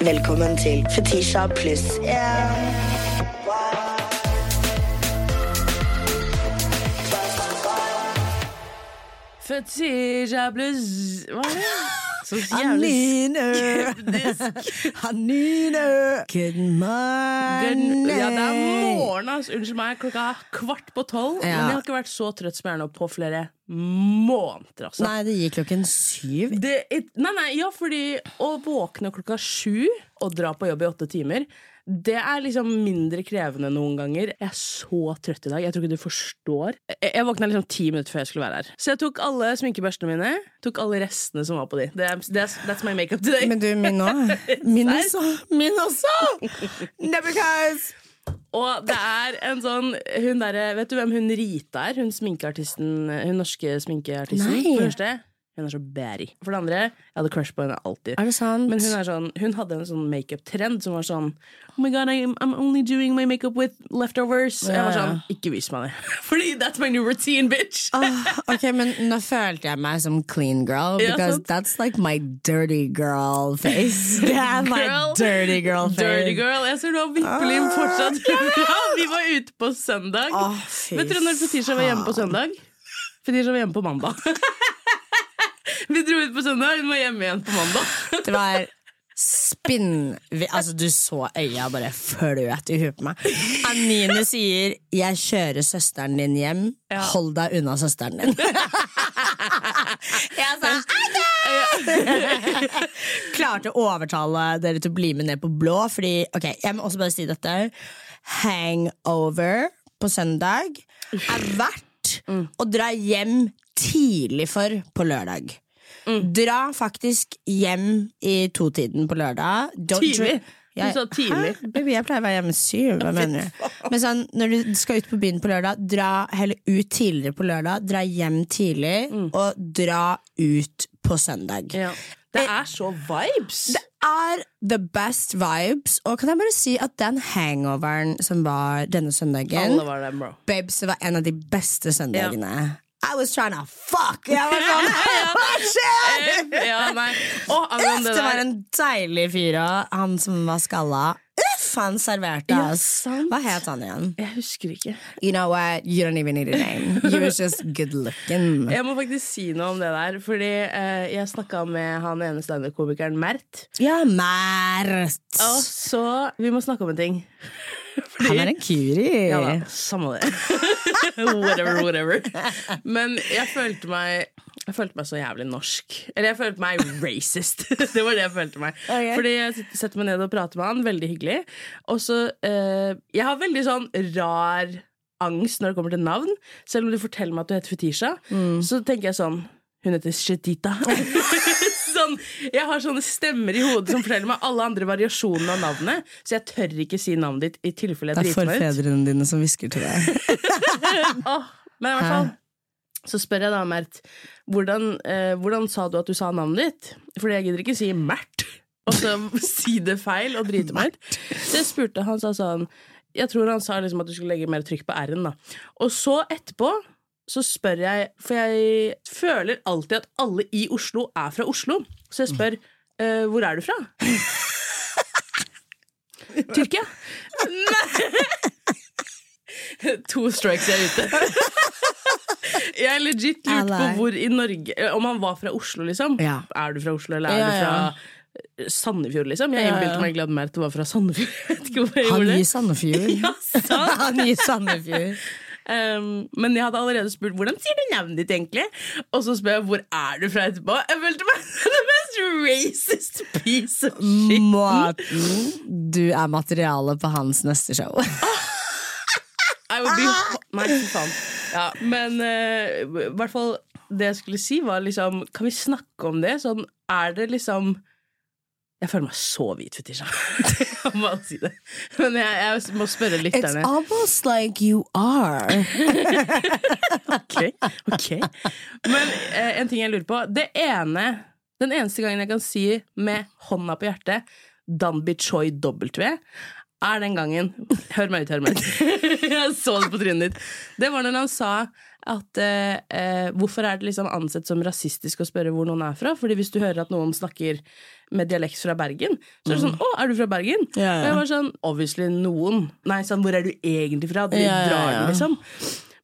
Velkommen til Fetisha pluss én. Fetisha blues Hva er det? Så jævlig skeptisk. Hanine, good morning. Ja, det er morgen, altså. Unnskyld meg. Klokka er kvart på tolv. Ja. Men jeg har ikke vært så trøtt som jeg er nå på flere måneder. Altså. Nei, det gikk klokken syv. Det, nei, nei, ja, fordi å våkne klokka sju og dra på jobb i åtte timer det er liksom mindre krevende noen ganger. Jeg er så trøtt i dag. Jeg tror ikke du forstår. Jeg, jeg våkna liksom ti minutter før jeg skulle være her. Så jeg tok alle sminkebørstene mine. Tok alle restene som var på de. Det det that's my makeup today. Men du, min òg. Min også. Min også! No, Og det er en sånn hun der, Vet du hvem hun Rita er? Hun sminkeartisten Hun norske sminkeartisten. Nei. Hun er så bærig. For det andre, jeg hadde crush på henne alltid. Er det sant? Men hun, er sånn, hun hadde en sånn makeup-trend som var sånn Oh my god, I'm, I'm only doing my makeup with leftovers. Jeg var Ja, ja. sånn, Ikke vis meg det. Fordi that's my new routine, bitch! oh, ok, men nå følte jeg meg som clean girl, because ja, that's like my dirty girl face. Det er my dirty girl face. Dirty girl. Jeg ser du har vippelim fortsatt. Ja, Vi var ute på søndag. Oh, Vet dere når Fetisha var hjemme på søndag? Fetisha var hjemme på mandag. Vi dro ut på søndag, hun var hjemme igjen på mandag. Det var spinn... Altså, du så øya bare fløt i huet på meg. Anine sier 'jeg kjører søsteren din hjem'. Hold deg unna søsteren din. jeg sa! Klarte å overtale dere til å bli med ned på blå, fordi ok, jeg må også bare si dette. Hangover på søndag er verdt å dra hjem tidlig for på lørdag. Dra faktisk hjem i totiden på lørdag. Don't Tidlig? Jeg, Du sa tidlig. Baby, jeg pleier å være hjemme syv. Hva mener du? Men sånn, når du skal ut på byen på lørdag, dra heller ut tidligere på lørdag. Dra hjem tidlig, og dra ut på søndag. Ja. Det er så vibes. Det er the best vibes. Og kan jeg bare si at den hangoveren som var denne søndagen var bro. Babes, det var en av de beste søndagene. I was trying to fuck! Jeg var sånn, hva skjer? Ja, nei. Å, Uff, det det var en deilig fyr òg. Han som var skalla. Uff, han serverte oss. Ja, Hva het han igjen? Jeg husker ikke. You know what? You don't even need a name. You was just good looking. Jeg må faktisk si noe om det der. Fordi uh, jeg snakka med han ene standup-komikeren Mert. Ja, Mert. Og så Vi må snakke om en ting. Fordi- Han er en kuri. Ja da, samme det. whatever, whatever. Men jeg følte meg Jeg følte meg så jævlig norsk. Eller jeg følte meg racist. det var det jeg følte meg. Okay. Fordi jeg setter meg ned og prater med han, veldig hyggelig. Og så eh, Jeg har veldig sånn rar angst når det kommer til navn. Selv om du forteller meg at du heter Fetisha, så tenker jeg sånn Hun heter Shetita. Sånn, jeg har sånne stemmer i hodet som forteller meg alle andre variasjoner av navnet, så jeg tør ikke si navnet ditt i tilfelle jeg Det er driter meg ut. forfedrene dine som hvisker til deg. oh, men i hvert fall så spør jeg da Mert hvordan, eh, hvordan sa du at du sa navnet ditt? Fordi jeg gidder ikke si Mert og så si det feil og drite meg ut. Så jeg spurte, han sa sånn Jeg tror han sa liksom at du skulle legge mer trykk på R-en. da Og så etterpå så spør jeg For jeg føler alltid at alle i Oslo er fra Oslo. Så jeg spør uh, hvor er du fra? Tyrkia? To strikes, jeg er ute. Jeg legit lurte på hvor i Norge Om han var fra Oslo, liksom. Ja. Er du fra Oslo, eller er Ja, du ja. fra Sandefjord, liksom? Jeg innbilte meg egentlig at du var fra Sandefjord. Han gir. Sandefjord. Han gir Sandefjord. Um, men jeg hadde allerede spurt hvordan sier du navnet ditt egentlig. Og så spør jeg hvor er du fra etterpå. Jeg følte meg det the mest racist piece of shit. Måten du er materiale på hans neste show. I would be Nei, fy faen. Ja, men uh, i hvert fall det jeg skulle si, var liksom Kan vi snakke om det? Sånn, er det liksom Jeg føler meg så hvit, Fetisha. Jeg må si det. Men jeg, jeg må spørre It's almost like you are. Ok, ok Men eh, en ting jeg lurer på Det ene Den eneste gangen jeg kan si med hånda på hjertet Danby Choi W er den gangen Hør meg ut, hør meg ut. Jeg så det på trynet ditt. Det var når han sa at eh, eh, hvorfor er det liksom ansett som rasistisk å spørre hvor noen er fra? Fordi hvis du hører at noen snakker med dialekt fra Bergen, så er det sånn 'Å, er du fra Bergen?' Ja, ja. Og jeg var sånn Obviously noen. Nei, sånn 'Hvor er du egentlig fra?' De Ja, ja, drar den, liksom.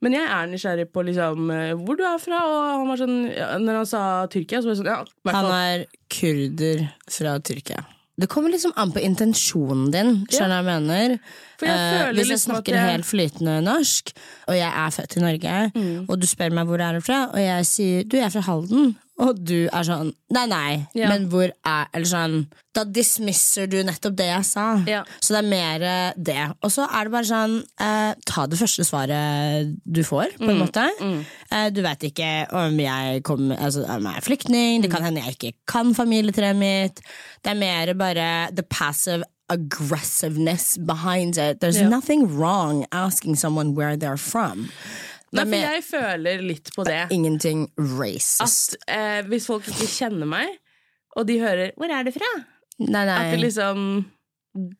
Men jeg er nysgjerrig på liksom, eh, hvor du er fra, og han var sånn ja, Når han sa Tyrkia, så var jeg sånn Ja, Han er kurder fra Tyrkia. Det kommer liksom an på intensjonen din. Skjønner jeg mener? For jeg Eh, føler hvis jeg liksom at snakker jeg- helt flytende norsk, og jeg er født i Norge, Mm. og du spør meg hvor jeg er fra, og jeg sier du jeg er fra Halden, og du er sånn nei, nei, Ja. men hvor er Eller sånn Da dismisser du nettopp det jeg sa. Ja. Så det er mer det. Og så er det bare sånn eh, ta det første svaret du får, på en Mm. måte. Eh, du vet ikke om jeg, kommer, altså, om jeg er flyktning, det Mm. kan hende jeg ikke kan familietreet mitt. Det er mer bare the passive aggressiveness behind it. There's Ja. nothing wrong asking someone where they're from. Nei, for jeg føler litt på det. ingenting racist. At eh, hvis folk ikke kjenner meg, og de hører 'Hvor er du fra?' nei, nei. At liksom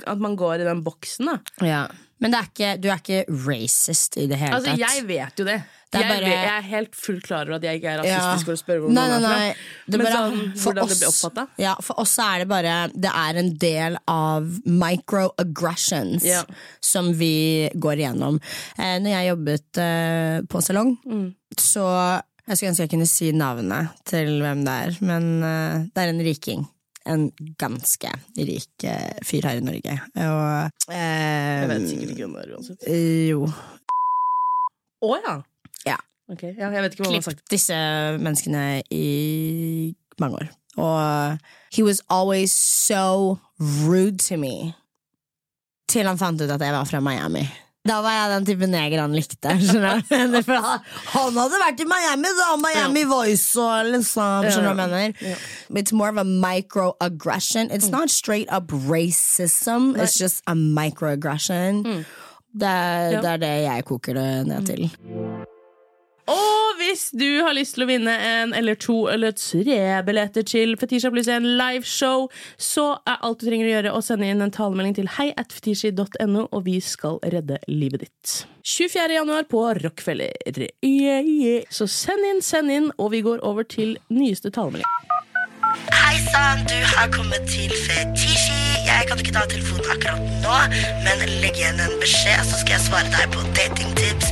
At man går i den boksen, da. ja. Men det er ikke, du er ikke racist i det hele Altså, tatt. jeg vet jo det. Jeg, bare- jeg er helt fullt klar over at jeg ikke er rasistisk for å spørre hvor Nei, noen nei, er fra. Det er Men sånn, for oss, det blir oppfatta. Ja, for oss er det bare Det er en del av microaggressions Ja. som vi går igjennom. Eh, når jeg jobbet eh, på salong, Mm. så Jeg skulle ønske jeg kunne si navnet til hvem det er, men eh, det er en riking. En ganske rik eh, fyr her i Norge. Og eh, Jeg vet sikkert ikke hvem det er uansett. eh, Jo. Å ja. Ja. Okay. ja. Sagt. disse menneskene i mange år. Og he was always so rude to me. Til han fant ut at jeg var fra Miami. Da var jeg den type neger han likte. For han han hadde vært i Miami, da! Miami Voice og liksom Skjønner du hva jeg mener? Ja. It's more of a microaggression. It's not straight up racism. It's just a microaggression. Det, er- Ja. det er det jeg koker det ned til. Og hvis du har lyst til å vinne en eller to eller tre billetter til Fetisha pluss en liveshow, så er alt du trenger å gjøre å sende inn en talemelding til heiatfetishi.no, og vi skal redde livet ditt. 24. januar på Rockefeller. Yeah, yeah. Så send inn, send inn, og vi går over til nyeste talemelding. Hei sann, du har kommet til Fetisha Jeg kan ikke ta telefonen akkurat nå, men legg igjen en beskjed, så skal jeg svare deg på datingtips,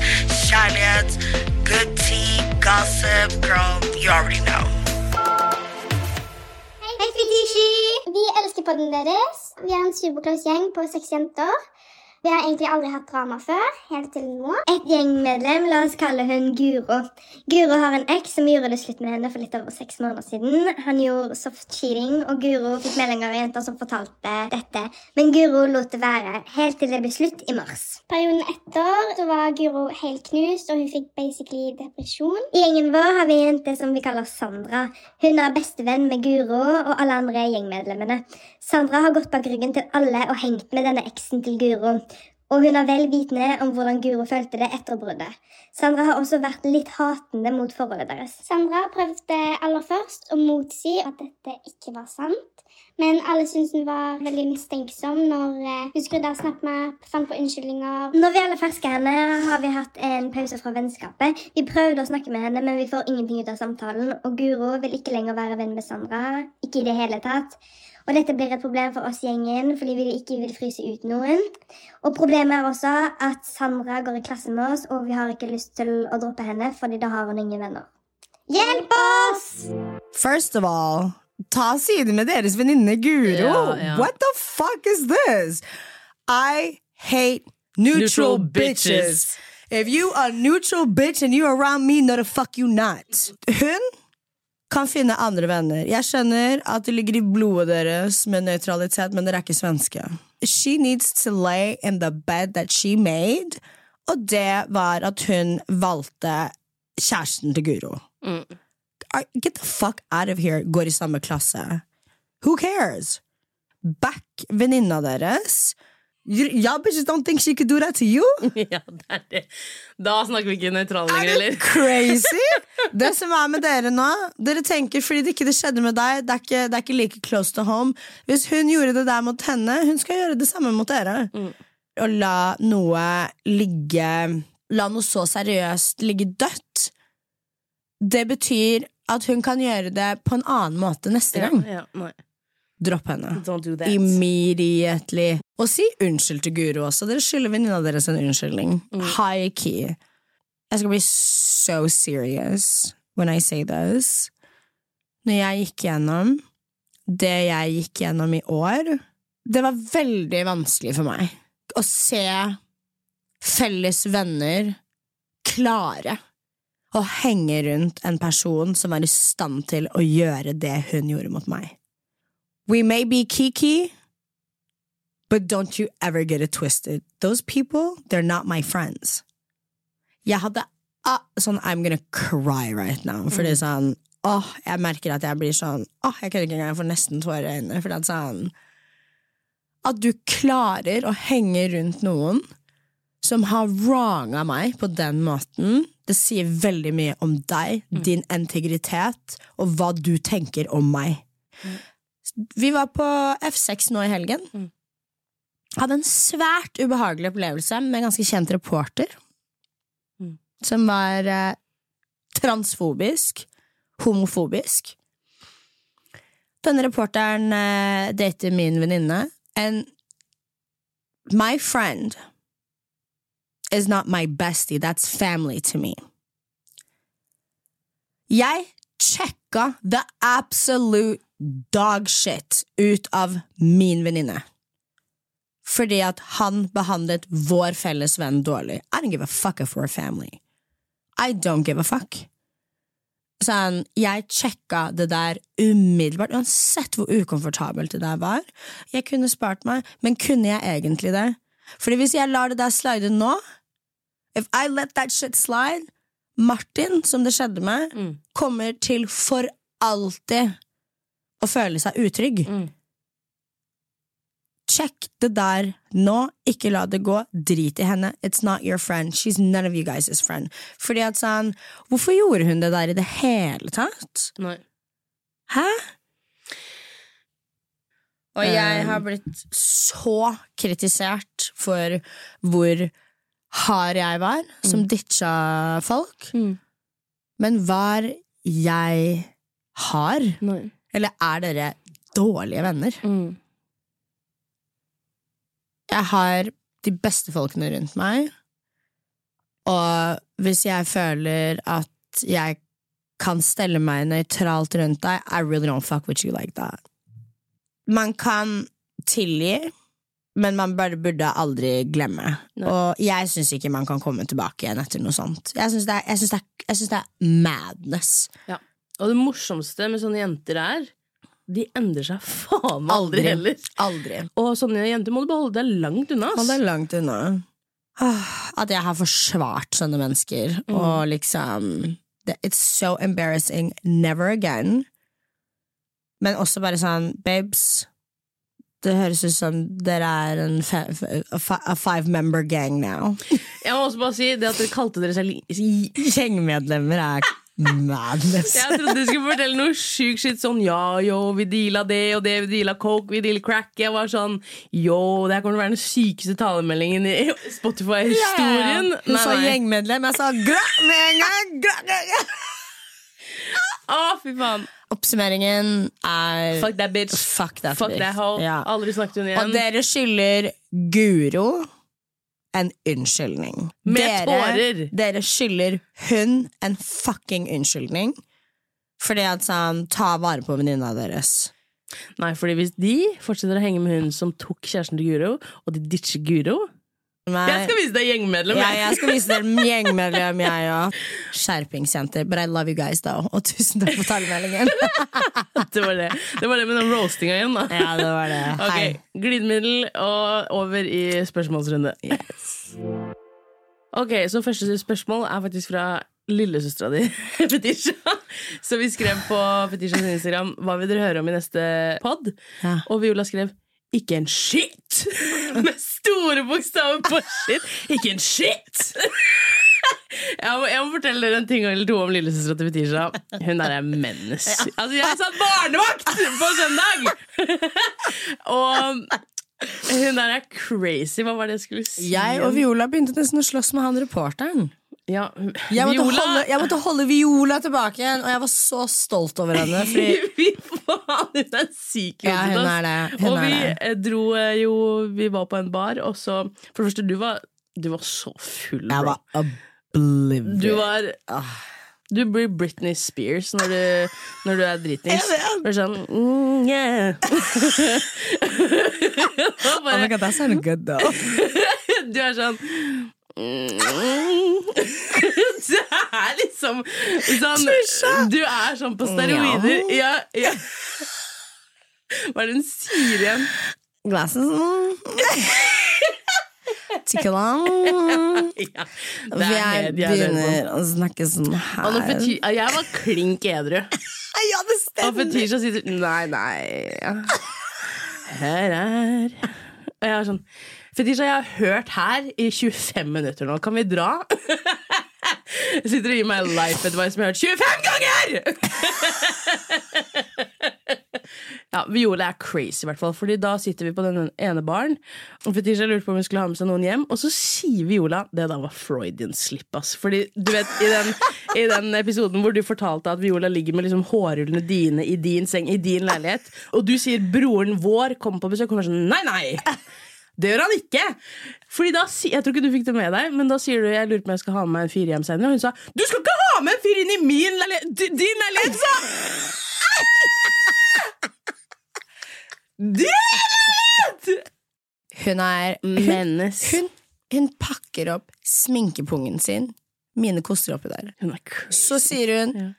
already know. Hei, Fetishi! Vi elsker podden deres. Vi er en superklass gjeng på seks jenter. Vi har egentlig aldri hatt drama før, helt til nå. Et gjengmedlem, la oss kalle hun Guro. Guro har en eks som gjorde det slutt med henne for litt over seks måneder siden. Han gjorde soft cheating, og Guro fikk meldinger av jenter som fortalte dette. Men Guro lot det være, helt til det ble slutt i mars. Perioden etter så var Guro helt knust, og hun fikk basically depresjon. I gjengen vår har vi en jente som vi kaller Sandra. Hun er bestevenn med Guro og alle andre gjengmedlemmene. Sandra har gått bak ryggen til alle og hengt med denne eksen til Guro. Og hun er vel vitende om hvordan Guro følte det etter bruddet. Sandra har også vært litt hatende mot forholdet deres. Sandra prøvde aller først å motsi at dette ikke var sant. Men alle syntes hun var veldig mistenksom når eh, hun skrudde av SnapMap, fant på unnskyldninger. Når vi alle fersker henne, har vi hatt en pause fra vennskapet. Vi prøvde å snakke med henne, men vi får ingenting ut av samtalen. Og Guro vil ikke lenger være venn med Sandra. Ikke i det hele tatt. Og dette blir et problem for oss gjengen, fordi vi ikke vil fryse ut noen. Og problemet er også at Sandra går i klasse med oss, og vi har ikke lyst til å droppe henne, fordi da har hun ingen venner. Hjelp oss! First of all, ta side med deres venninne Guro. Ja, ja. What the fuck is this? I hate neutral, Neutral bitches. bitches. If you a neutral bitch and you around me, no the fuck you not. Hun kan finne andre venner. Jeg skjønner at det ligger i blodet deres med nøytralitet, men dere er ikke svenske. She needs to lay in the bed that she made, og det var at hun valgte kjæresten til Guro. Are- Get the fuck out of here, går i samme klasse. Who cares? Back venninna deres. Yeah, bitches don't think she could do that to you? Ja, det er det. Da snakker vi ikke nøytrale lenger, Er eller? du crazy? Det som er med dere nå Dere tenker fordi det ikke det skjedde med deg, det er, ikke, det er ikke like close to home. Hvis hun gjorde det der mot henne, hun skal gjøre det samme mot dere. Å la noe ligge La noe så seriøst ligge dødt, det betyr at hun kan gjøre det på en annen måte neste gang. Ja, ja, Dropp henne. Do. Immediately. Og si unnskyld til Guro også. Dere skylder venninna deres en unnskyldning. Mm. High key. Jeg skal bli so serious when I say this. Når jeg gikk gjennom det jeg gikk gjennom i år, det var veldig vanskelig for meg å se felles venner klare å henge rundt en person som var i stand til å gjøre det hun gjorde mot meg. We may be kiki, but don't you ever get it twisted. Those people, they're not my friends. Jeg hadde ah, sånn I'm gonna cry right now. For det er sånn Åh, jeg merker at jeg blir sånn Åh, jeg kunne ikke engang få nesten tårer i øynene. For det er sånn At du klarer å henge rundt noen som har wronga meg på den måten, det sier veldig mye om deg, din integritet, og hva du tenker om meg. Vi var på F6 nå i helgen. Hadde en svært ubehagelig opplevelse med en ganske kjent reporter. Som var eh, transfobisk, homofobisk. Denne reporteren eh, dater min venninne. And my friend is not my bestie. That's family to me. Jeg sjekka the absolute dogshit ut av min venninne. Fordi at han behandlet vår felles venn dårlig. I don't give a fuck if we're family. I don't give a fuck. Sånn, jeg sjekka det der umiddelbart, uansett hvor ukomfortabelt det der var. Jeg kunne spart meg, men kunne jeg egentlig det? Fordi hvis jeg lar det der slide nå, if I let that shit slide, Martin, som det skjedde med, kommer til for alltid å føle seg utrygg. Sjekk det der nå, ikke la det gå, drit i henne, it's not your friend, she's none of you guys' friend. Fordi at sånn, hvorfor gjorde hun det der i det hele tatt? Nei. Hæ? Og jeg har blitt så kritisert for hvor hard jeg var, som ditcha folk. Mm. Men var jeg hard? Nei. Eller er dere dårlige venner? Mm. Jeg har de beste folkene rundt meg, og hvis jeg føler at jeg kan stelle meg nøytralt rundt deg, I really don't fuck with you like that. Man kan tilgi, men man bare burde aldri glemme. Og jeg syns ikke man kan komme tilbake igjen etter noe sånt. Jeg syns det, det, det er madness. Ja. Og det morsomste med sånne jenter er de endrer seg faen meg aldri heller. Aldri. Og sånne jenter må du beholde deg langt unna. Det er langt unna. At jeg har forsvart sånne mennesker, og liksom It's so embarrassing. Never again. Men også bare sånn, babes Det høres ut som dere er en fe, fe, a five member gang now. Jeg må også bare si det at dere kalte dere selv Gjengmedlemmer er madness. Jeg trodde du skulle fortelle noe sjukt shit sånn ja, yo, vi deala det og det, vi deala coke, vi deala crack. Jeg var sånn yo, det her kommer til å være den sykeste talemeldingen i Spotify-historien. Hun sa gjengmedlem, jeg sa gra med en gang! Å, fy faen. Oppsummeringen er Fuck that bitch. Fuck that Fuck bitch. that hoe. Ja. Aldri snakket hun Og dere skylder Guro en unnskyldning. Med dere, tårer. Dere skylder hun en fucking unnskyldning. Fordi at sånn, ta vare på venninna deres. Nei, fordi hvis de fortsetter å henge med hun som tok kjæresten til Guro, og de ditcher Guro Nei. Jeg skal vise deg gjengmedlem! ja, jeg. skal vise dere gjengmedlem, jeg òg. Skjerpingsjenter. But I love you guys, though. Og tusen takk for talemeldingen. Det var det. Det var det med den roastinga igjen, da. ja, det var det. Ok, Hei. Glidemiddel og over i spørsmålsrunde. Ok, Så første spørsmål er faktisk fra lillesøstera di, Fetisha. Så vi skrev på Fetishas Instagram hva vil dere høre om i neste pod. Ja. Og Viola skrev 'ikke en shit'! Med store bokstaver på shit. Ikke en shit! Jeg må, jeg må fortelle dere en ting eller to om lillesøstera til Fetisha. Hun der er mennes. Altså, jeg satt barnevakt på søndag! Og hun der er crazy. Hva var det jeg skulle si? Jeg og Viola begynte nesten å slåss med han reporteren. Ja, Jeg måtte, holde, jeg måtte holde Viola tilbake igjen, og jeg var så stolt over henne. Fy faen, hun er syk. Ja, hun er det. Hun og vi det. eh, dro eh, jo Vi var på en bar, og så For det første, du var, du var så full, jeg var oblivious. Du var Du blir Britney Spears når du, når du er dritings. Du er sånn mm, yeah. bare, Oh my God, that sounded good, though. du er sånn mm. Du er liksom sånn Du er sånn på steroider. Ja, ja. Hva er det hun sier igjen? Glasses. Ja, det Vi er er helt jævlig. begynner å snakke sånn Og her. Jeg var klink edru. Ja, det Og stemmer. Fetisha sitter Nei, nei Her er Og jeg er sånn Fetisha, jeg har hørt her i 25 minutter nå. Kan vi dra? Jeg sitter og gir meg life advice som jeg har hørt 25 ganger! Ja, Viola er crazy, i hvert fall. Fordi da sitter vi på den ene baren, og Fetisha lurte på om hun skulle ha med seg noen hjem, og så sier Viola Det da var Freudian slip, ass. Fordi du vet, i den, i den episoden hvor du fortalte at Viola ligger med liksom hårrullene dine i din seng, i din leilighet, og du sier 'broren vår kommer på besøk', hun er sånn Nei, nei! Det gjør han ikke! Fordi da, Jeg tror ikke du fikk det med deg, men da sier du jeg lurer på om jeg skal ha med meg en fyr hjem senere. Og hun sa du skal ikke ha med en fyr inn i min leilighet! Din leilighet, sa! Din leilighet! Hun er Mennes. hun, hun pakker opp sminkepungen sin. Mine koster oppi der. Hun er crazy. Så sier hun Ja.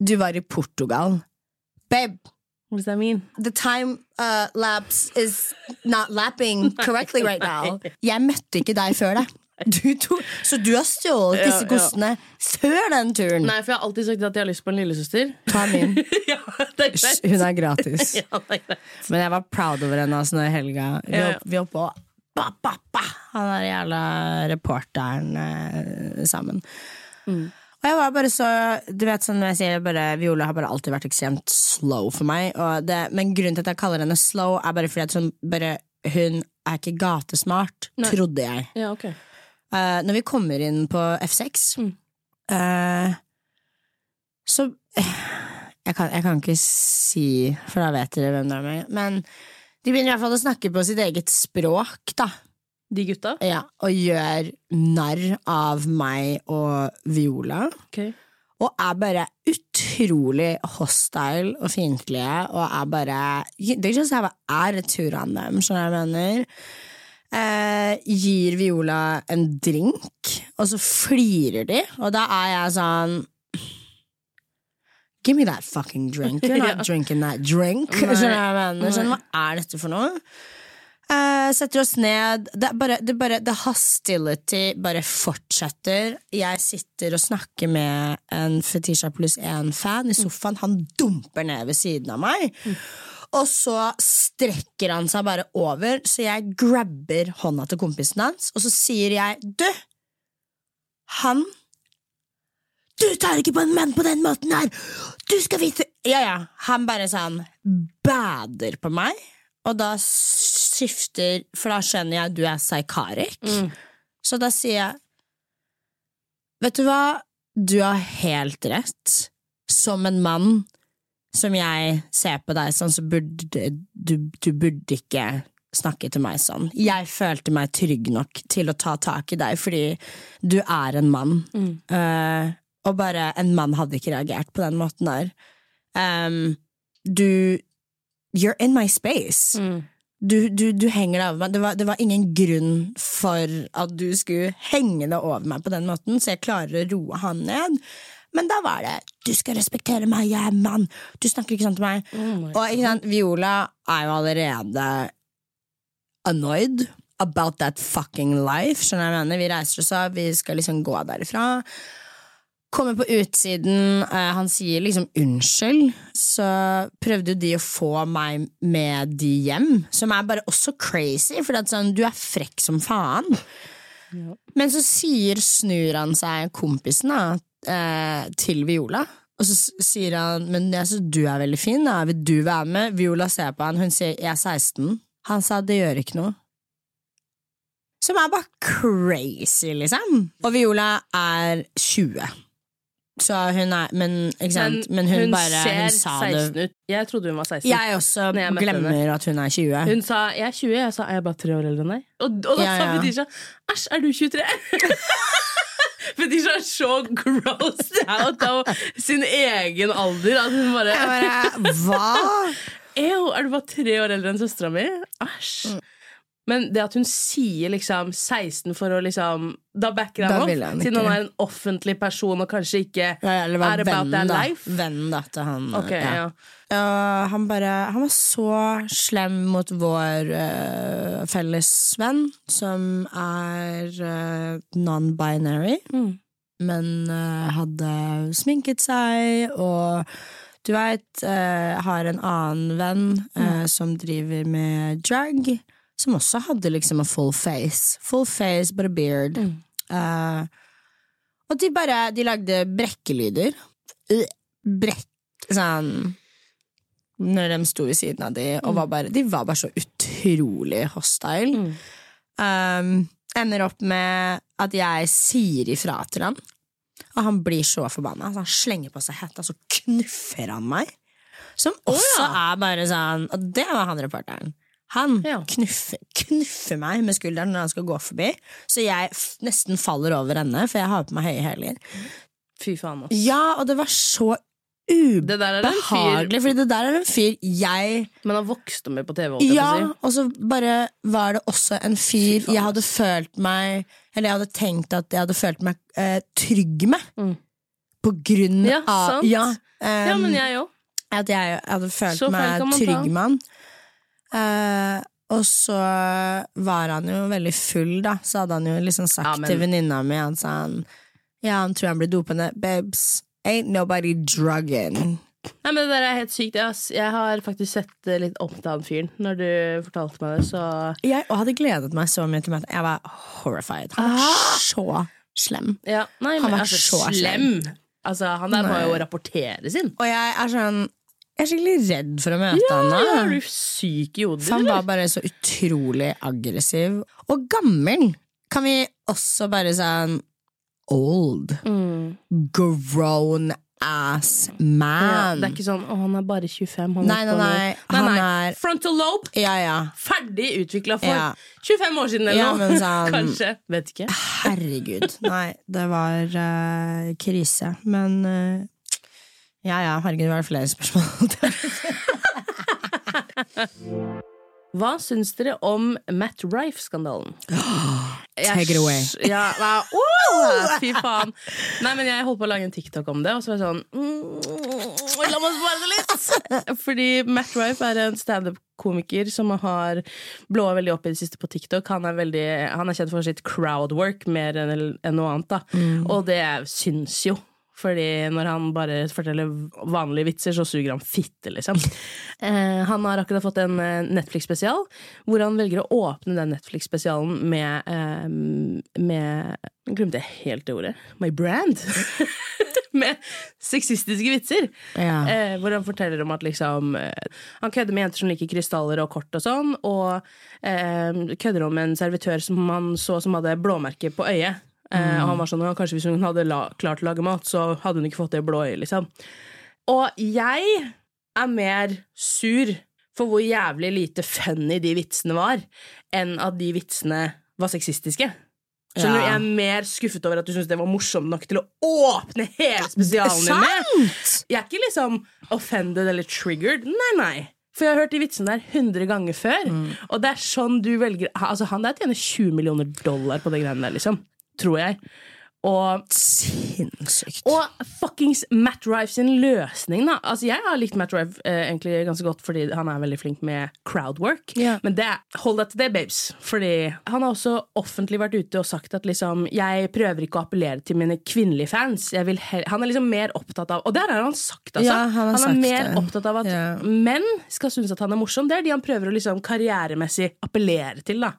Du var i Portugal. Babe, What does that mean? the time uh, lapse is not lapping correctly right now. Jeg møtte ikke deg før det. Du to, så du har stjålet disse kostene før den turen. Nei, for jeg har alltid sagt at jeg har lyst på en lillesøster. Ta min. ja, er. Hun er gratis. Ja, er. Men jeg var proud over henne altså, når helga. Vi Ja, ja. vi var på ba, ba, ba. Han der jævla reporteren eh, sammen. Mm. Og jeg var bare så Du vet sånn når jeg sier bare, Viola har bare alltid vært ekstremt slow for meg. Det, men grunnen til at jeg kaller henne slow, er bare fordi at sånn, bare, hun er ikke gatesmart, Nei. trodde jeg. Ja, okay. uh, når vi kommer inn på F6 Mm. uh, Så jeg kan, jeg kan ikke si, for da vet dere hvem det er. Men de begynner i hvert fall å snakke på sitt eget språk, da. De gutta? Ja, og gjør narr av meg og Viola. Okay. Og er bare utrolig hostile og fiendtlige, og er bare They just have an attitude on them, skjønner du hva jeg mener? Eh, gir Viola en drink, og så flirer de, og da er jeg sånn Give me that fucking drink. You're not Ja. drinking that drink. Skjønner du hva jeg mener? Sånn, hva er dette for noe? Eh, setter oss ned. Det, bare, det, bare, the hostility bare fortsetter. Jeg sitter og snakker med en Fetisha pluss én-fan i sofaen. Han dumper ned ved siden av meg. Og så strekker han seg bare over, så jeg grabber hånda til kompisen hans, og så sier jeg Du! Han Du tar ikke på en mann på den måten her! Du skal vite Ja, ja. Han bare sånn bader på meg, og da skifter For da skjønner jeg at du er psykarik. Mm. Så da sier jeg Vet du hva? Du har helt rett. Som en mann som jeg ser på deg sånn, så burde du, du burde ikke snakke til meg sånn. Jeg følte meg trygg nok til å ta tak i deg fordi du er en mann. Eh, og bare en mann hadde ikke reagert på den måten der. Um, du You're in my space Mm. Du, du, du henger deg over meg. Det var, det var ingen grunn for at du skulle henge deg over meg på den måten, så jeg klarer å roe han ned. Men da var det 'du skal respektere meg, jeg er mann', du snakker ikke sånn til meg. Oh Og sant, Viola er jo allerede annoyed about that fucking life. Skjønner jeg mener? Vi reiser oss opp, vi skal liksom gå derifra. Kommer på utsiden, eh, han sier liksom unnskyld, så prøvde jo de å få meg med de hjem, som er bare også crazy, for sånn, du er frekk som faen. Men så sier, snur han seg kompisen da, eh, til Viola, og så sier han men jeg synes du er veldig fin, da. vil du være med? Viola ser på han, hun sier jeg er 16. Han sa det gjør ikke noe. Som er bare crazy, liksom. Og Viola er 20. Så hun er Men, ikke sant? men, hun, bare ser hun sa 16 det ut. Jeg trodde hun var 16. Jeg også jeg glemmer glemmer at hun er 20. Hun sa jeg er 20, jeg sa er jeg bare tre år eldre enn deg. Og, og da Ja, sa ja. Fetisha æsj, er du 23? Fetisha er så gross out av sin egen alder at hun bare bare, Hva? Ew, er du bare tre år eldre enn søstera mi? Æsj. Mm. Men det at hun sier liksom 16 for å liksom Da backer han opp, han siden han er en offentlig person og kanskje ikke Ja, er about vennen, da. life. Vennen da til han. Okay, ja. Ja, han bare Han var så slem mot vår uh, felles venn, som er uh, non-binary, Mm. men uh, hadde sminket seg og du veit, har en annen venn eh, som driver med drag, som også hadde liksom a full face. Full face, a beard. Uh, og de bare De lagde brekkelyder. Øh, Brekk Sånn Når de sto ved siden av de, og var bare, de var bare så utrolig hostile. Um, ender opp med at jeg sier ifra til han, og han blir så forbanna. Så han slenger på seg hetta, så knuffer han meg. Som også er bare sånn Og det var han reporteren. Han Ja. knuffer, knuffer meg med skulderen når han skal gå forbi, så jeg nesten faller over ende, for jeg har på meg høye hæler. Fy faen, ass. Ja, og det var så ubehagelig, fordi det der er en fyr jeg Men han vokste med på TV. Ja, si. og så bare var det også en fyr jeg hadde følt meg Eller jeg hadde tenkt at jeg hadde følt meg eh, trygg med. Mm. På grunn Ja, av sant. Ja, um, ja, men jeg òg. At jeg hadde følt meg trygg med han. Eh, og så var han jo veldig full, da. Så hadde han jo liksom sagt Ja, men- til venninna mi Han sa han Ja, han tror han blir dopende. Babes, ain't nobody drugging. Nei, men Det der er helt sykt. Jeg har faktisk sett litt opp til han fyren når du fortalte meg det, så Jeg hadde gledet meg så mye til møtet. Jeg var horrified. Han var så slem. ja. Nei, Han men var altså, så slem. Altså, han der må jo rapportere sin. Og jeg er sånn Jeg er skikkelig redd for å møte Ja, han ja, er du syk i hodet, han var bare så utrolig aggressiv. Og gammel. Kan vi også bare sånn Old. Mm. Grown ass Ja, man. det er ikke sånn 'Å, han er bare 25'. Han Nei, nei, på noe». nei, nei, nei. er- Frontal lobe, Ja, ja. ferdig utvikla for Ja. 25 år siden eller Ja, noe. men sånn- Kanskje. Vet ikke. Herregud. Nei, det var uh, krise. Men eh, ja ja, herregud, det var flere spørsmål. Hva syns dere om Matt Rife-skandalen? Take it away. Ja, nei, åh, fy faen. Nei, men Jeg holdt på å lage en TikTok om det, og så var jeg sånn mm, La meg spare det litt! Fordi Matt Rife er en standup-komiker som har blåa veldig opp i det siste på TikTok. Han er, veldig, han er kjent for sitt crowdwork mer enn enn noe annet. da Og det syns jo. Fordi når han bare forteller vanlige vitser, så suger han fitte, liksom. Eh, han har akkurat fått en eh, Netflix-spesial, hvor han velger å åpne den Netflix-spesialen med, eh, med Jeg glemte helt det ordet. My brand! med sexistiske vitser. Ja. Eh, hvor han forteller om at liksom eh, Han kødder med jenter som liker krystaller og kort og sånn, og eh, kødder om en servitør som han så som hadde blåmerke på øyet. Eh, og han var sånn, «Ja, Kanskje hvis hun hadde la, klart å lage mat, så hadde hun ikke fått det blå øyet. liksom. Og jeg er mer sur for hvor jævlig lite funny de vitsene var, enn at de vitsene var sexistiske. Skjønner du? Ja. Jeg er mer skuffet over at du syns det var morsomt nok til å åpne hele spesialen din med. Jeg er ikke liksom offended eller triggered. Nei, nei. For jeg har hørt de vitsene der 100 ganger før. Og det er sånn du velger Altså Han der tjener 20 millioner dollar på det greiene der, liksom. Tror jeg. Og Sinnssykt. og fuckings Matt Rife sin løsning, da. Altså, jeg har likt Matt Rife eh, egentlig ganske godt fordi han er veldig flink med crowdwork. Yeah. Men det, hold deg til det, babes. Fordi han har også offentlig vært ute og sagt at liksom Jeg prøver ikke å appellere til mine kvinnelige fans. Han er liksom mer opptatt av Og der har han sagt, altså. Ja, han han, er mer det. opptatt av at yeah. menn skal synes at han er morsom. Det er de han prøver å liksom karrieremessig appellere til, da.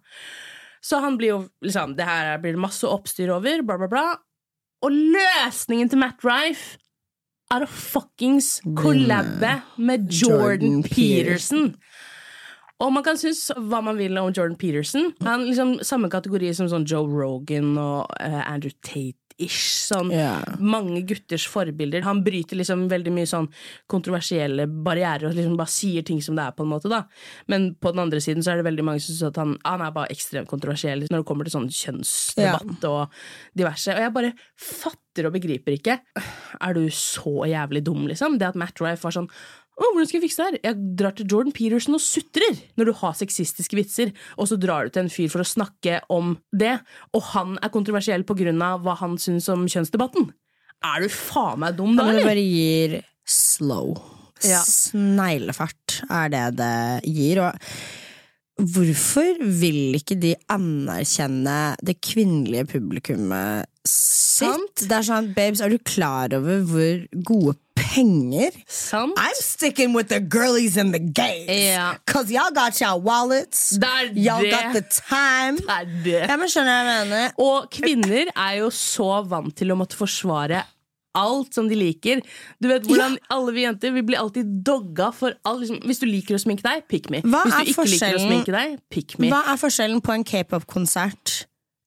Så han blir jo liksom Det her blir det masse oppstyr over, bla, bla, bla. Og løsningen til Matt Rife er å fuckings kollabe med Jordan, Jordan Peterson. Og man kan synes hva man vil om Jordan Peterson. Han liksom Samme kategori som sånn Joe Rogan og uh, Andrew Tate. Ish, sånn yeah. Mange gutters forbilder. Han bryter liksom veldig mye sånn kontroversielle barrierer og liksom bare sier ting som det er, på en måte. da Men på den andre siden så er det veldig mange som syns at han, han er bare ekstremt kontroversiell når det kommer til sånn kjønnsdebatt og diverse. Og jeg bare fatter og begriper ikke. Er du så jævlig dum, liksom? Det at Matt Rife var sånn hvordan skal jeg fikse det her? Jeg drar til Jordan Peterson og sutrer når du har sexistiske vitser, og så drar du til en fyr for å snakke om det, og han er kontroversiell på grunn av hva han syns om kjønnsdebatten. Er du faen meg dum da, Men det bare gir slow. Ja. Sneglefart er det det gir. Og hvorfor vil ikke de anerkjenne det kvinnelige publikummet sitt? Sant. Det er sånn, babes, er du klar over hvor gode penger Sant? I'm sticking with the girlies and the gays. Ja. Cause y'all got y'all wallets. Det Y'all got the time. Det er det. Ja, men skjønner jeg hva jeg mener. Og kvinner er jo så vant til å måtte forsvare alt som de liker. Du vet hvordan alle vi jenter Vi blir alltid dogga for alt. liksom, Hvis du liker å sminke deg, pick me. Hva Hvis du ikke liker å sminke deg, pick me. Hva er forskjellen på en k-pop-konsert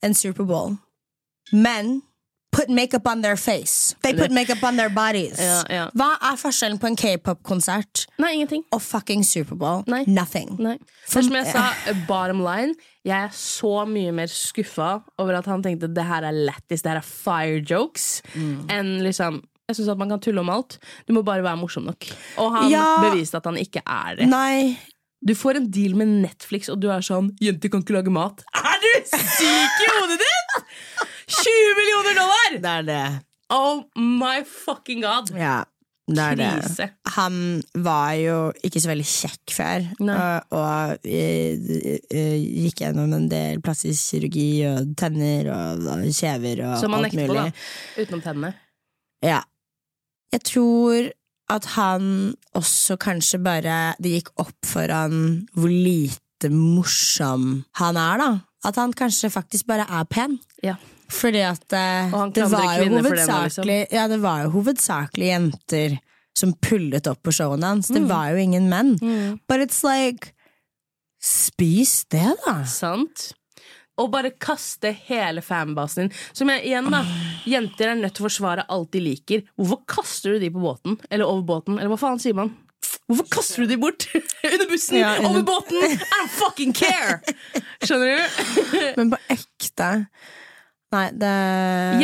en Superbowl? Men put makeup on their face. They put makeup on their bodies. Ja, ja. Hva er forskjellen på en k-pop-konsert Nei, ingenting. og fucking Superbowl? Nei. Nothing. Nei. For som jeg sa, bottom line, jeg er så mye mer skuffa over at han tenkte det her er lættis, det her er fire jokes, enn liksom jeg synes at Man kan tulle om alt. Du må bare være morsom nok. Og han Ja. beviste at han ikke er det. Nei. Du får en deal med Netflix, og du er sånn 'Jenter kan ikke lage mat'. Er du syk i hodet ditt?! 20 millioner dollar! Det er det. Oh my fucking god. Ja, det er det. Han var jo ikke så veldig kjekk før, Nei. og, og i, i, gikk gjennom en del plastisk kirurgi og tenner og kjever og Som han alt nekter på, da. Utenom tennene. Ja. Jeg tror at han også kanskje bare Det gikk opp for han hvor lite morsom han er, da. At han kanskje faktisk bare er pen. Ja. Fordi at eh, det, var jo hovedsakelig, ja, det var jo hovedsakelig jenter som pullet opp på showene hans. Mm. Det var jo ingen menn. But it's like Spis det, da! Sant? Og bare kaste hele fanbasen din. Som jeg, igjen da Jenter er nødt til å forsvare alt de liker. Hvorfor kaster du de på båten? Eller over båten? Eller hva faen sier man? Hvorfor kaster du de bort? Under bussen? Ja, under- Over båten? I don't fucking care! Skjønner du? Men på ekte Nei, det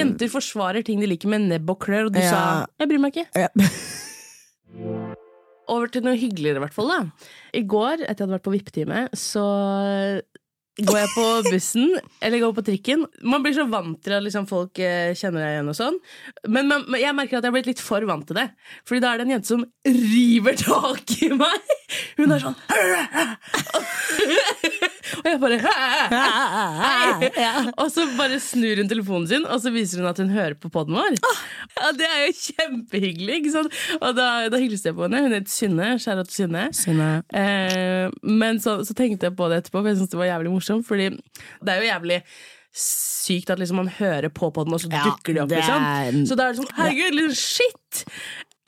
Jenter forsvarer ting de liker med nebb og klør, og du Ja. sa 'jeg bryr meg ikke'. Ja. Over til noe hyggeligere, i hvert fall. da I går, etter jeg hadde vært på vippetime, så går jeg på bussen, eller går på trikken. Man blir så vant til at liksom, folk eh, kjenner deg igjen og sånn. Men, men, men jeg merker at jeg har blitt litt for vant til det. Fordi da er det en jente som river tak i meg. Hun er sånn Og jeg bare Hei! Og så bare snur hun telefonen sin, og så viser hun at hun hører på poden vår. Ja, Det er jo kjempehyggelig. ikke sant? Og da, da hilste jeg på henne. Hun het Synne. Kjære til Synne. Synne. Eh, men så, så tenkte jeg på det etterpå, for jeg syntes det var jævlig morsomt. Fordi det er jo jævlig sykt at liksom man hører på poden, og så Ja, dukker de opp. det Liksom. Så da er det sånn Herregud, litt shit!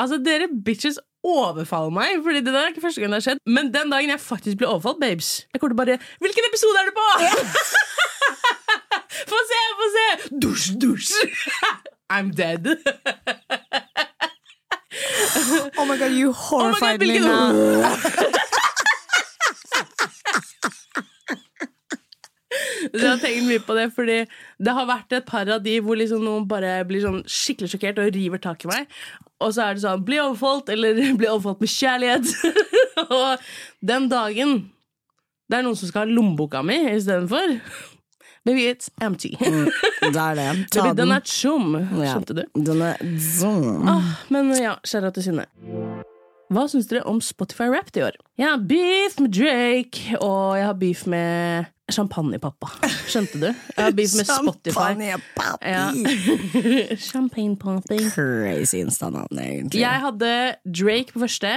Altså, dere bitches overfaller meg, Fordi det der er ikke første gang det har skjedd. Men den dagen jeg faktisk ble overfalt, babes Jeg kommer til bare Hvilken episode er du på?! få se, få se! Dusj, dusj! I'm dead. Oh my god, you Oh horrified God, me now. Jeg har tenkt mye på det, fordi det har vært et par av de hvor liksom noen bare blir sånn skikkelig sjokkert og river tak i meg. Og så er det sånn 'bli overfalt', eller 'bli overfalt med kjærlighet'. og den dagen det er noen som skal ha lommeboka mi istedenfor, Maybe it's empty. Det er det. Ta Baby, den den. er tjom. Skjønte du? Den er zoom. Ah, men ja, kjære til Synne. Hva syns dere om Spotify Wrapped i år? Jeg har beef med Drake, og jeg har beef med Champagnepappa. Skjønte du? Jeg har beef med Spotify. Champagnepappa. Ja. Crazy insta-navn, egentlig. Jeg hadde Drake på første.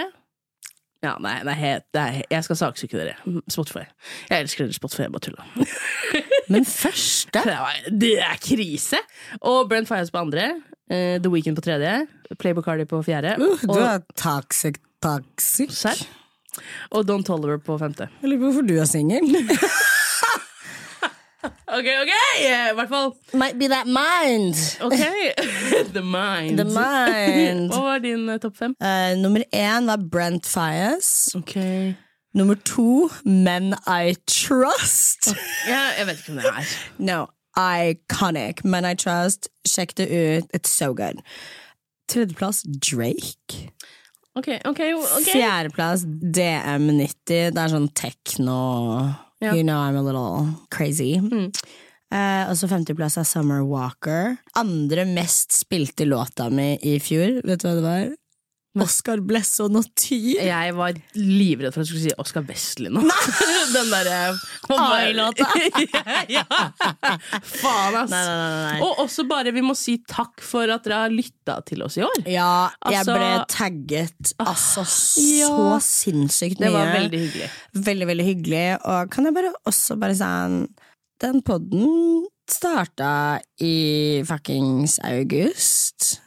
Ja, nei, det er helt, det er, jeg skal saksøke dere. Spotify. Jeg elsker dere Spotify, jeg bare tulla. Men første? Det er, krise! Og Brent Fires på andre. eh, The Weeknd på tredje. Playboy Cardi på fjerde. Uh, du er toxic, toxic. Serr? og Don Toliver på femte. Jeg lurer på hvorfor du er singel. Ok, ok! I hvert fall. Might be that mind. Ok. The Mind. The mind. Hva var din uh, topp fem? Uh, nummer én var Brent Fias. Okay. Nummer to Men I Trust. Ja, jeg vet ikke hvem det er. No, iconic. Men I Trust. Sjekk det ut. It's so good. Tredjeplass Drake. Ok, ok, ok. Fjerdeplass DM90. Det er sånn techno. Ja. You know I'm a little crazy. Eh, og så femteplass er Summer Walker. Andre mest spilte låta mi i fjor, vet du hva det var? Oscar Blesso Notyr. Jeg var livredd for at du skulle si Oscar Wesley nå. Den derre Ai-låta. ja, ja. Faen, ass. Nei, nei, nei, nei. Og også bare, vi må si takk for at dere har lytta til oss i år. Ja, jeg Altså- ble tagget altså så ja. sinnssykt mye. Det var veldig hyggelig. Veldig, veldig hyggelig. Og kan jeg bare også bare si Den podden starta i fuckings august.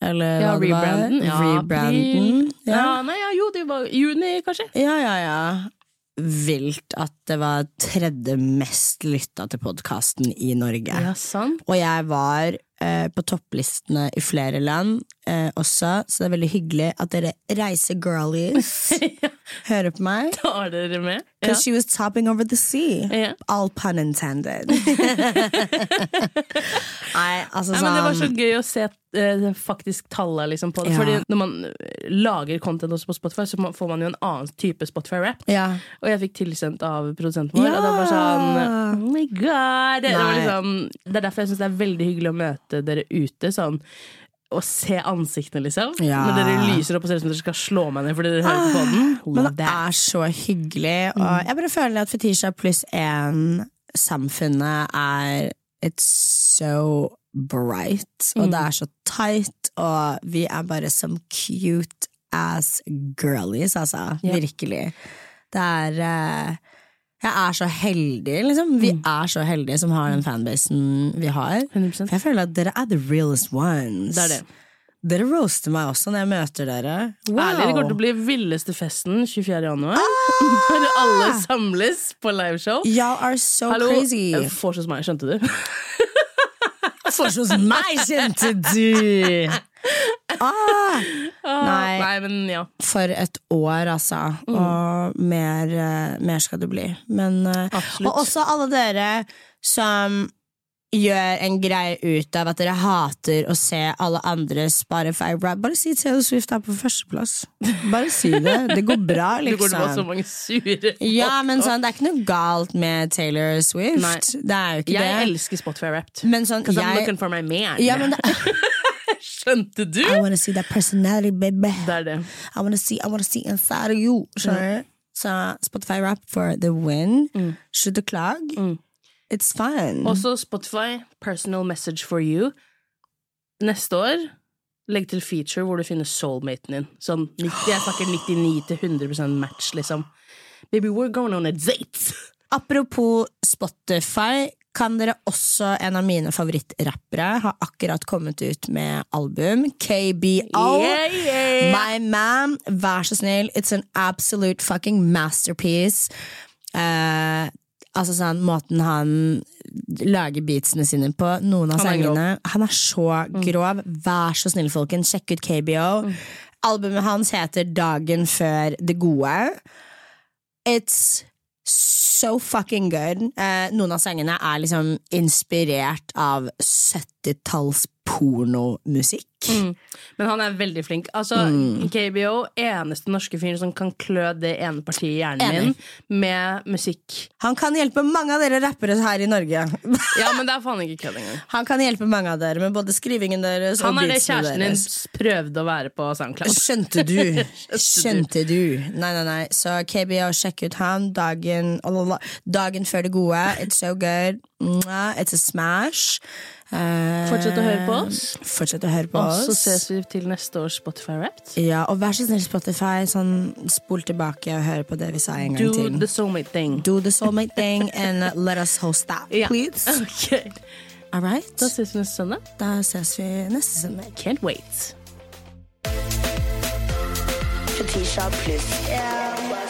Eller Ja, rebranden. Ja, Rebranden. Ja. Ja, nei, ja, jo, det var juni, kanskje. ja, ja, ja. Vilt at det var tredje mest lytta til podkasten i Norge. Ja, sant. Og jeg var eh, på topplistene i flere land eh, også, så det er veldig hyggelig at dere reisegirlies hører på meg. Da er dere med. Ja. Because she was topping over the sea. Ja. All pun intended. Nei, altså Nei, men det var så sånn gøy å se eh, faktisk tallet liksom, på det. Ja. Fordi når man eh, lager content også på Spotify, så får man jo en annen type Spotify-rap. ja. Og jeg fikk tilsendt av produsenten vår, Ja. og det var sånn Oh my god! Det, var liksom, det er derfor jeg syns det er veldig hyggelig å møte dere ute. Sånn å se ansiktene, liksom. Ja. Når dere lyser opp og ser ut som dere skal slå meg ned fordi dere hører på den. Men det er så hyggelig, og Mm. jeg bare føler at Fetisha pluss én-samfunnet er It's so bright, og Mm. det er så tight, og vi er bare some cute ass girlies, altså. Virkelig. Det er eh, Jeg er så heldig, liksom. Vi er så heldige som har den fanbasen vi har. 100 For jeg føler at dere er the realest ones. Det er det. Dere roaster meg også når jeg møter dere. Wow. Ærlig, det kommer til å bli villeste festen 24. januar. Ah! Når alle samles på liveshow. Y'all are so Hallo, crazy. Vors hos meg, skjønte du? Først hos meg, skjønte du! Ah, Nei. Nei, men ja. for et år, altså. Mm. Og mer, eh, mer skal det bli. Men, eh, og også alle dere som gjør en greie ut av at dere hater å se alle andre Spotify rap. Bare si Taylor Swift er på førsteplass. Bare si det. Det går bra, Du går bare så liksom. mange sure Ja, men sånn, Det er ikke noe galt med Taylor Swift. Nei. Det er jo ikke Jeg det. elsker Spotify Wrapped. Men sånn, Because I'm looking for my man. ja, men det, Skjønte du? I wanna see that personality, baby. Det er det. I wanna see, I wanna see inside of you. Skjønner du? Så Spotify rap for the win. Slutt å klage. Mm. It's fun. Også Spotify, personal message for you. Neste år, legg til feature hvor du finner soulmaten din. Sånn, 90, jeg snakker 99-100 match, liksom. Baby, we're going on a date! Apropos Spotify, kan dere også En av mine favorittrappere har akkurat kommet ut med album. KBO. Yeah, yeah. My man, vær så snill. It's an absolute fucking masterpiece. Eh, altså sånn, Måten han lager beatsene sine på, noen av Han er sangene Han er så grov. Vær så snill, folkens, sjekk ut KBO. Albumet hans heter Dagen før det gode. It's so fucking good. Eh, noen av sangene er liksom inspirert av 70-talls pornomusikk. Men han er veldig flink. Altså, Mm. KBO, eneste norske fyren som kan klø det ene partiet i hjernen Enig. min med musikk. Han kan hjelpe mange av dere rappere her i Norge. Ja, men det er faen ikke kødd engang. Han kan hjelpe mange av dere med både skrivingen deres Han og er det kjæresten din prøvde å være på SoundCloud. Skjønte du? Skjønte du? Nei, nei, nei. Så KBO, sjekk ut han. Dagen, dagen før det gode. It's so good. It's a smash. Eh, Fortsett å høre på oss. Fortsett å høre på Og så ses vi til neste års Spotify Wrapped. Ja, og vær så snill, Spotify, sånn, spol tilbake og hør på det vi sa en gang Do til. the soulmate thing. Do the soulmate thing and let us host that, yeah. please. Okay. All right? Da ses vi neste søndag. Da ses vi neste søndag. Can't wait. Fetisha pluss. Ja.